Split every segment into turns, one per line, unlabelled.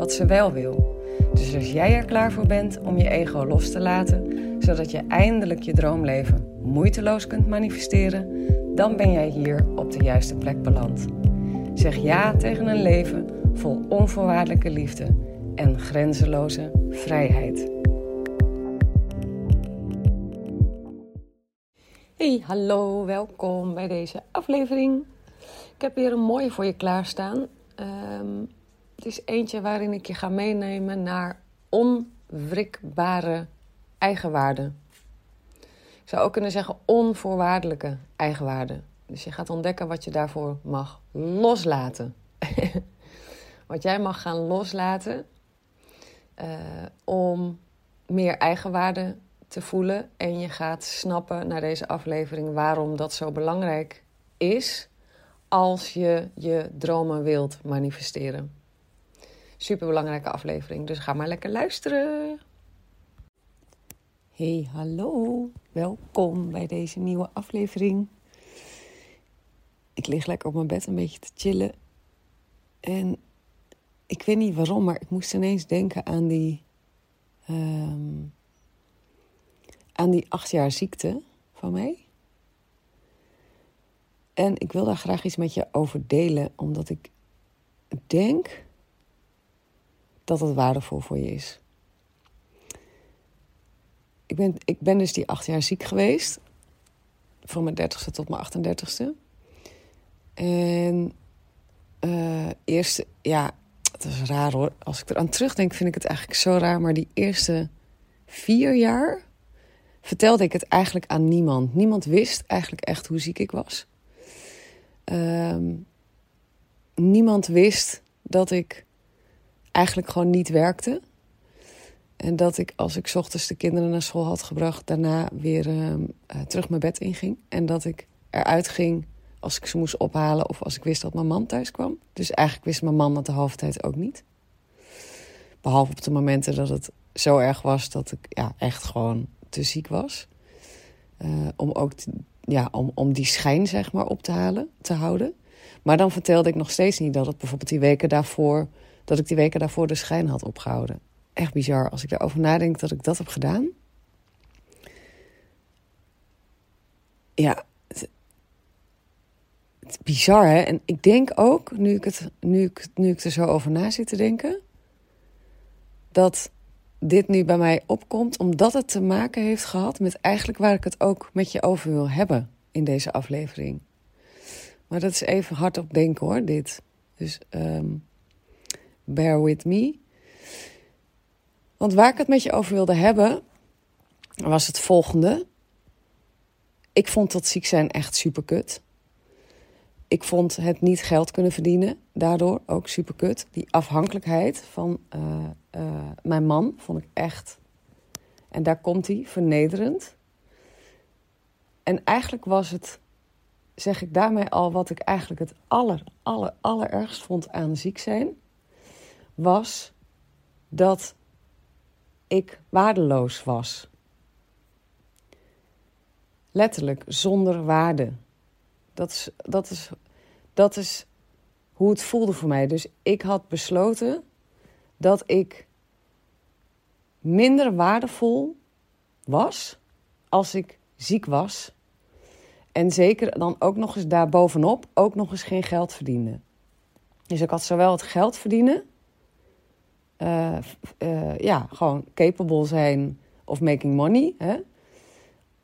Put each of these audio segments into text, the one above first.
wat ze wel wil. Dus als jij er klaar voor bent om je ego los te laten, zodat je eindelijk je droomleven moeiteloos kunt manifesteren, dan ben jij hier op de juiste plek beland. Zeg ja tegen een leven vol onvoorwaardelijke liefde en grenzeloze vrijheid. Hey, hallo, welkom bij deze aflevering. Ik heb weer een mooie voor je klaarstaan. Um, het is eentje waarin ik je ga meenemen naar onwrikbare eigenwaarde. Ik zou ook kunnen zeggen onvoorwaardelijke eigenwaarde. Dus je gaat ontdekken wat je daarvoor mag loslaten. wat jij mag gaan loslaten uh, om meer eigenwaarde te voelen. En je gaat snappen naar deze aflevering waarom dat zo belangrijk is als je je dromen wilt manifesteren. Super belangrijke aflevering, dus ga maar lekker luisteren. Hey, hallo. Welkom bij deze nieuwe aflevering. Ik lig lekker op mijn bed een beetje te chillen. En ik weet niet waarom, maar ik moest ineens denken aan die. Um, aan die acht jaar ziekte van mij. En ik wil daar graag iets met je over delen, omdat ik denk dat het waardevol voor je is. Ik ben, ik ben dus die acht jaar ziek geweest. Van mijn dertigste tot mijn 38ste. En uh, eerst, ja, het is raar hoor. Als ik eraan terugdenk, vind ik het eigenlijk zo raar. Maar die eerste vier jaar vertelde ik het eigenlijk aan niemand. Niemand wist eigenlijk echt hoe ziek ik was. Uh, niemand wist dat ik eigenlijk gewoon niet werkte. En dat ik als ik ochtends de kinderen naar school had gebracht, daarna weer uh, terug mijn bed inging. En dat ik eruit ging als ik ze moest ophalen of als ik wist dat mijn man thuis kwam. Dus eigenlijk wist mijn man dat de halve tijd ook niet. Behalve op de momenten dat het zo erg was dat ik ja, echt gewoon te ziek was. Uh, om ook ja, om, om die schijn zeg maar op te halen, te houden. Maar dan vertelde ik nog steeds niet dat het bijvoorbeeld die weken daarvoor dat ik die weken daarvoor de schijn had opgehouden. Echt bizar als ik erover nadenk dat ik dat heb gedaan. Ja, het, bizar hè. En ik denk ook, nu ik, het, nu, ik, nu ik er zo over na zit te denken, dat dit nu bij mij opkomt omdat het te maken heeft gehad met eigenlijk waar ik het ook met je over wil hebben in deze aflevering. Maar dat is even hardop denken hoor, dit. Dus um, bear with me. Want waar ik het met je over wilde hebben, was het volgende. Ik vond dat ziek zijn echt super kut. Ik vond het niet geld kunnen verdienen, daardoor ook super kut. Die afhankelijkheid van uh, uh, mijn man vond ik echt, en daar komt hij, vernederend. En eigenlijk was het, zeg ik daarmee al, wat ik eigenlijk het aller, aller, allerergst vond aan ziek zijn was dat ik waardeloos was. Letterlijk, zonder waarde. Dat is, dat, is, dat is hoe het voelde voor mij. Dus ik had besloten dat ik minder waardevol was als ik ziek was. En zeker dan ook nog eens daarbovenop ook nog eens geen geld verdiende. Dus ik had zowel het geld verdienen uh, uh, ja, gewoon capable zijn of making money. Hè?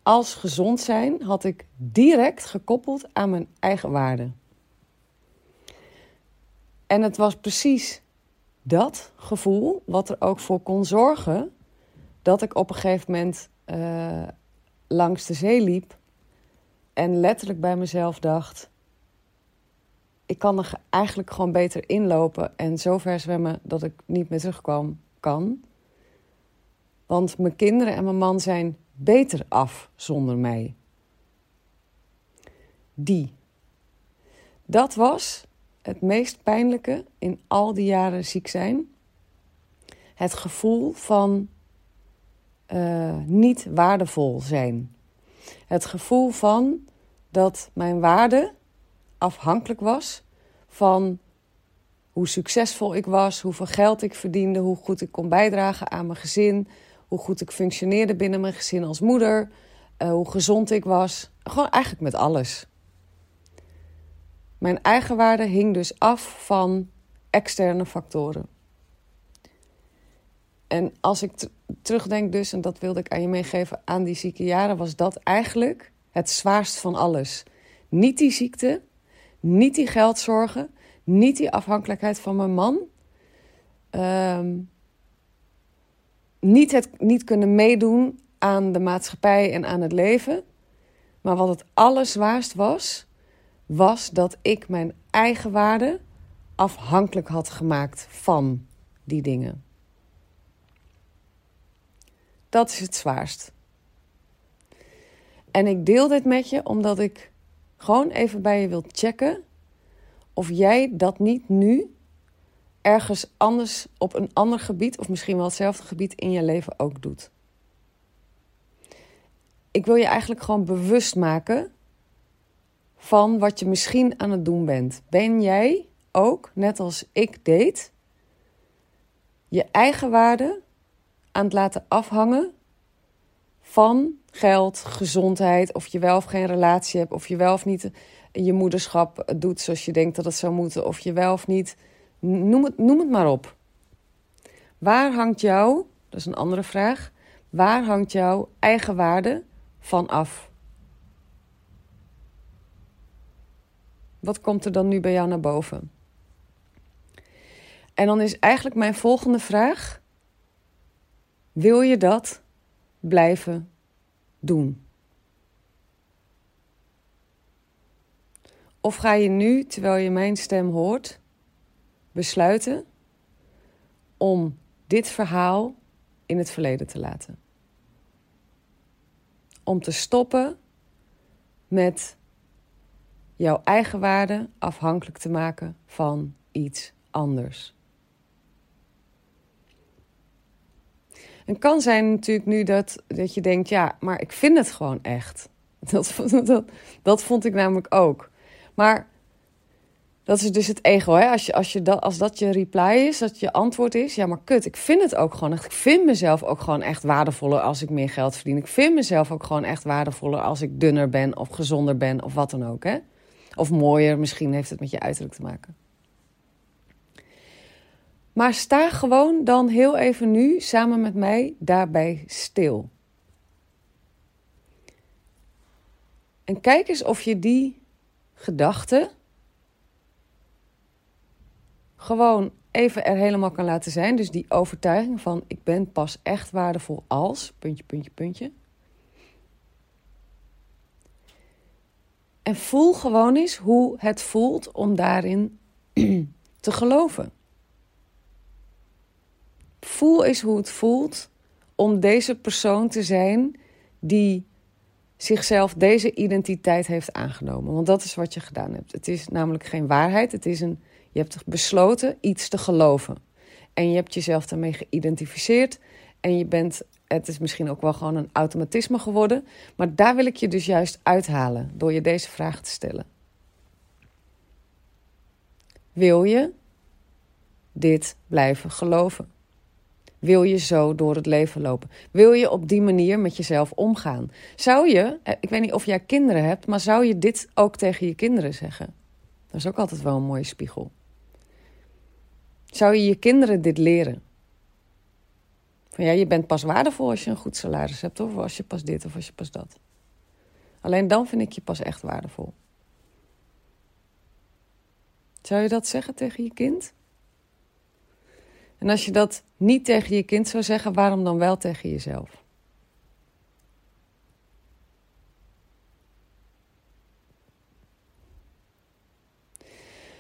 Als gezond zijn had ik direct gekoppeld aan mijn eigen waarde. En het was precies dat gevoel wat er ook voor kon zorgen dat ik op een gegeven moment uh, langs de zee liep en letterlijk bij mezelf dacht: ik kan er eigenlijk gewoon beter inlopen en zo ver zwemmen dat ik niet meer terugkwam, kan. Want mijn kinderen en mijn man zijn beter af zonder mij. Die. Dat was het meest pijnlijke in al die jaren ziek zijn. Het gevoel van uh, niet waardevol zijn. Het gevoel van dat mijn waarde afhankelijk was van hoe succesvol ik was, hoeveel geld ik verdiende, hoe goed ik kon bijdragen aan mijn gezin, hoe goed ik functioneerde binnen mijn gezin als moeder, uh, hoe gezond ik was. Gewoon eigenlijk met alles. Mijn eigen waarde hing dus af van externe factoren. En als ik terugdenk dus, en dat wilde ik aan je meegeven, aan die zieke jaren, was dat eigenlijk het zwaarst van alles. Niet die ziekte, niet die geldzorgen, niet die afhankelijkheid van mijn man. Ehm, niet, het, niet kunnen meedoen aan de maatschappij en aan het leven. Maar wat het allerzwaarst was, was dat ik mijn eigen waarde afhankelijk had gemaakt van die dingen. Dat is het zwaarst. En ik deel dit met je omdat ik gewoon even bij je wil checken of jij dat niet nu ergens anders op een ander gebied, of misschien wel hetzelfde gebied in je leven ook doet. Ik wil je eigenlijk gewoon bewust maken van wat je misschien aan het doen bent. Ben jij ook, net als ik deed, je eigen waarde aan het laten afhangen van geld, gezondheid, of je wel of geen relatie hebt, of je wel of niet je moederschap doet zoals je denkt dat het zou moeten, of je wel of niet. Noem het, noem het maar op. Waar hangt jou, dat is een andere vraag, waar hangt jouw eigen waarde van af? Wat komt er dan nu bij jou naar boven? En dan is eigenlijk mijn volgende vraag: wil je dat blijven doen? Of ga je nu, terwijl je mijn stem hoort, besluiten om dit verhaal in het verleden te laten? Om te stoppen met jouw eigen waarde afhankelijk te maken van iets anders. En kan zijn natuurlijk nu dat, dat je denkt, ja, maar ik vind het gewoon echt. Dat, dat, dat vond ik namelijk ook. Maar dat is dus het ego. Hè? Als, je, als, je dat, als dat je reply is, dat je antwoord is, ja, maar kut, ik vind het ook gewoon echt. Ik vind mezelf ook gewoon echt waardevoller als ik meer geld verdien. Ik vind mezelf ook gewoon echt waardevoller als ik dunner ben of gezonder ben of wat dan ook. Hè? Of mooier, misschien heeft het met je uiterlijk te maken. Maar sta gewoon dan heel even nu samen met mij daarbij stil. En kijk eens of je die gedachte gewoon even er helemaal kan laten zijn. Dus die overtuiging van ik ben pas echt waardevol als, puntje, puntje, puntje. En voel gewoon eens hoe het voelt om daarin te geloven. Voel eens hoe het voelt om deze persoon te zijn die zichzelf deze identiteit heeft aangenomen. Want dat is wat je gedaan hebt. Het is namelijk geen waarheid. Het is een, je hebt besloten iets te geloven. En je hebt jezelf daarmee geïdentificeerd. En je bent, het is misschien ook wel gewoon een automatisme geworden. Maar daar wil ik je dus juist uithalen door je deze vraag te stellen. Wil je dit blijven geloven? Wil je zo door het leven lopen? Wil je op die manier met jezelf omgaan? Zou je, eh, ik weet niet of jij kinderen hebt, maar zou je dit ook tegen je kinderen zeggen? Dat is ook altijd wel een mooie spiegel. Zou je je kinderen dit leren? Van ja, je bent pas waardevol als je een goed salaris hebt, of als je pas dit of als je pas dat. Alleen dan vind ik je pas echt waardevol. Zou je dat zeggen tegen je kind? En als je dat niet tegen je kind zou zeggen, waarom dan wel tegen jezelf?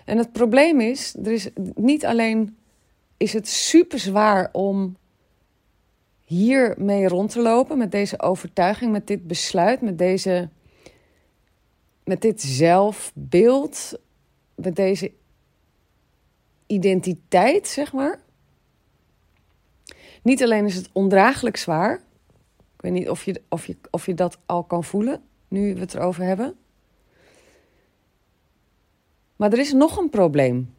En het probleem is, er is niet alleen is het super zwaar om hiermee rond te lopen met deze overtuiging, met dit besluit, met deze met dit zelfbeeld, met deze identiteit, zeg maar. Niet alleen is het ondraaglijk zwaar. Ik weet niet of je, of je, of je dat al kan voelen, nu we het erover hebben. Maar er is nog een probleem.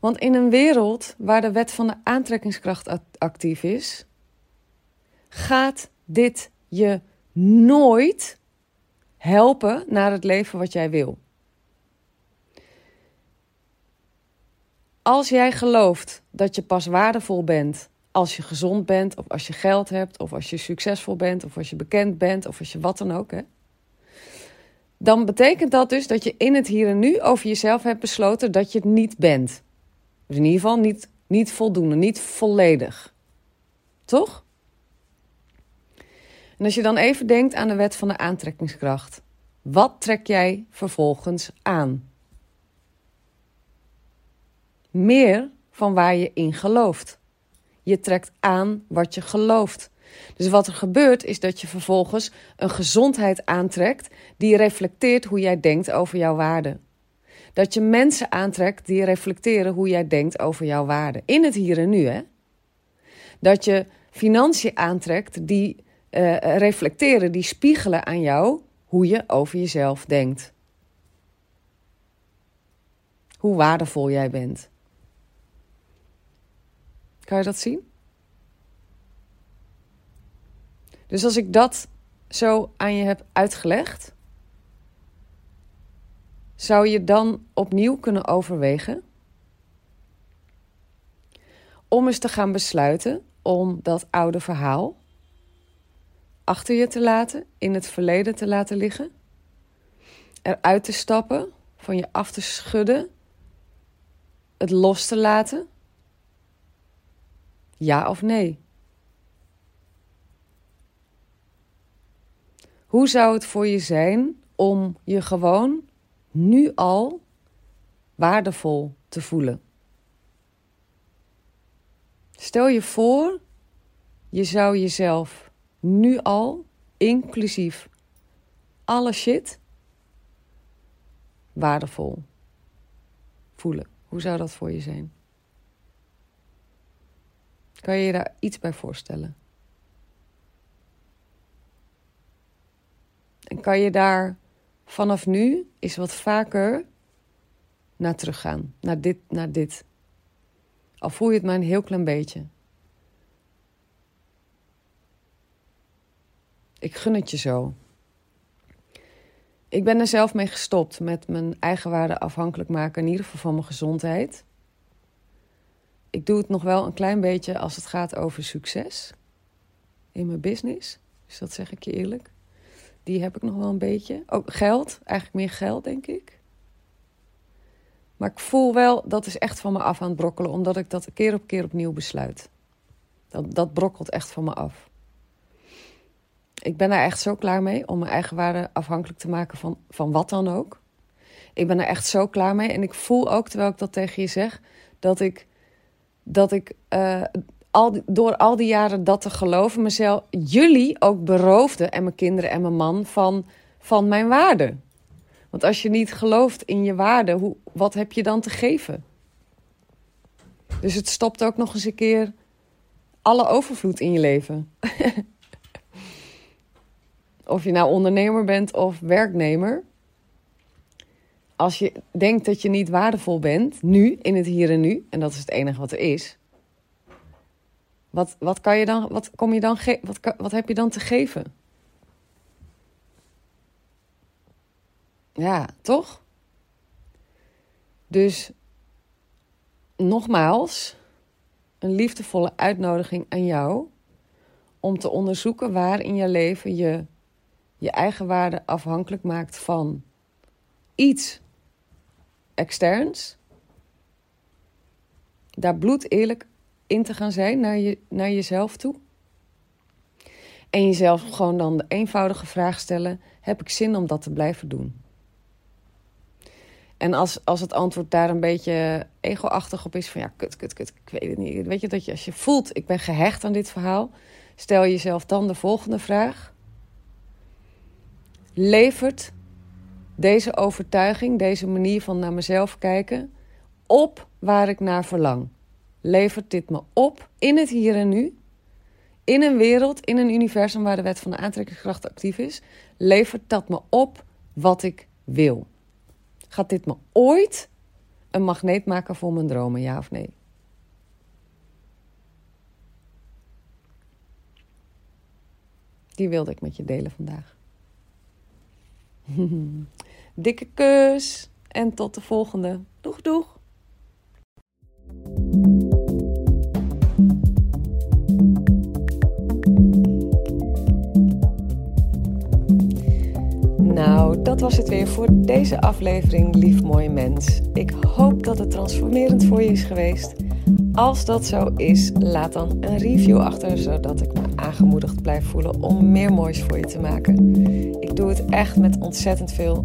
Want in een wereld waar de wet van de aantrekkingskracht actief is, gaat dit je nooit helpen naar het leven wat jij wil. Als jij gelooft dat je pas waardevol bent als je gezond bent, of als je geld hebt, of als je succesvol bent, of als je bekend bent, of als je wat dan ook, hè, dan betekent dat dus dat je in het hier en nu over jezelf hebt besloten dat je het niet bent. Dus in ieder geval niet, niet voldoende, niet volledig. Toch? En als je dan even denkt aan de wet van de aantrekkingskracht. Wat trek jij vervolgens aan? Meer van waar je in gelooft. Je trekt aan wat je gelooft. Dus wat er gebeurt is dat je vervolgens een gezondheid aantrekt die reflecteert hoe jij denkt over jouw waarde. Dat je mensen aantrekt die reflecteren hoe jij denkt over jouw waarde. In het hier en nu, hè? Dat je financiën aantrekt die uh, reflecteren, die spiegelen aan jou hoe je over jezelf denkt. Hoe waardevol jij bent. Kan je dat zien? Dus als ik dat zo aan je heb uitgelegd, zou je dan opnieuw kunnen overwegen om eens te gaan besluiten om dat oude verhaal achter je te laten, in het verleden te laten liggen, eruit te stappen, van je af te schudden, het los te laten? Ja of nee? Hoe zou het voor je zijn om je gewoon nu al waardevol te voelen? Stel je voor, je zou jezelf nu al, inclusief alle shit, waardevol voelen. Hoe zou dat voor je zijn? Kan je je daar iets bij voorstellen? En kan je daar vanaf nu eens wat vaker naar teruggaan? Naar dit, naar dit. Al voel je het maar een heel klein beetje. Ik gun het je zo. Ik ben er zelf mee gestopt met mijn eigen waarde afhankelijk maken, in ieder geval van mijn gezondheid. Ik doe het nog wel een klein beetje als het gaat over succes in mijn business. Dus dat zeg ik je eerlijk. Die heb ik nog wel een beetje. Ook geld, eigenlijk meer geld, denk ik. Maar ik voel wel, dat is echt van me af aan het brokkelen, omdat ik dat keer op keer opnieuw besluit. Dat, dat brokkelt echt van me af ik ben er echt zo klaar mee om mijn eigen waarde afhankelijk te maken van, van wat dan ook. Ik ben er echt zo klaar mee. En ik voel ook, terwijl ik dat tegen je zeg, dat ik, dat ik uh, al, door al die jaren dat te geloven, mezelf, jullie ook beroofde, en mijn kinderen en mijn man, van, van mijn waarde. Want als je niet gelooft in je waarde, hoe, wat heb je dan te geven? Dus het stopt ook nog eens een keer alle overvloed in je leven. of je nou ondernemer bent of werknemer. Als je denkt dat je niet waardevol bent, nu, in het hier en nu, en dat is het enige wat er is. Wat, wat, kan je dan, wat, kom je dan wat, wat heb je dan te geven? Ja, toch? Dus nogmaals, een liefdevolle uitnodiging aan jou om te onderzoeken waar in je leven je je eigen waarde afhankelijk maakt van iets externs, daar bloed eerlijk in te gaan zijn naar, je, naar jezelf toe. En jezelf gewoon dan de eenvoudige vraag stellen: heb ik zin om dat te blijven doen? En als, als het antwoord daar een beetje ego-achtig op is, van ja, kut, kut, kut, ik weet het niet. Weet je dat je als je voelt, ik ben gehecht aan dit verhaal, stel jezelf dan de volgende vraag. Levert deze overtuiging, deze manier van naar mezelf kijken, op waar ik naar verlang? Levert dit me op in het hier en nu? In een wereld, in een universum waar de wet van de aantrekkingskracht actief is, levert dat me op wat ik wil? Gaat dit me ooit een magneet maken voor mijn dromen, ja of nee? Die wilde ik met je delen vandaag. Dikke kus en tot de volgende. Doeg, doeg! Nou, dat was het weer voor deze aflevering, lief mooi mens. Ik hoop dat het transformerend voor je is geweest. Als dat zo is, laat dan een review achter, zodat ik me aangemoedigd blijf voelen om meer moois voor je te maken. Ik doe het echt met ontzettend veel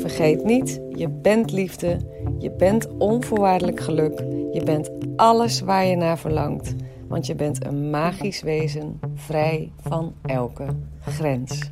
Vergeet niet, je bent liefde, je bent onvoorwaardelijk geluk, je bent alles waar je naar verlangt, want je bent een magisch wezen vrij van elke grens.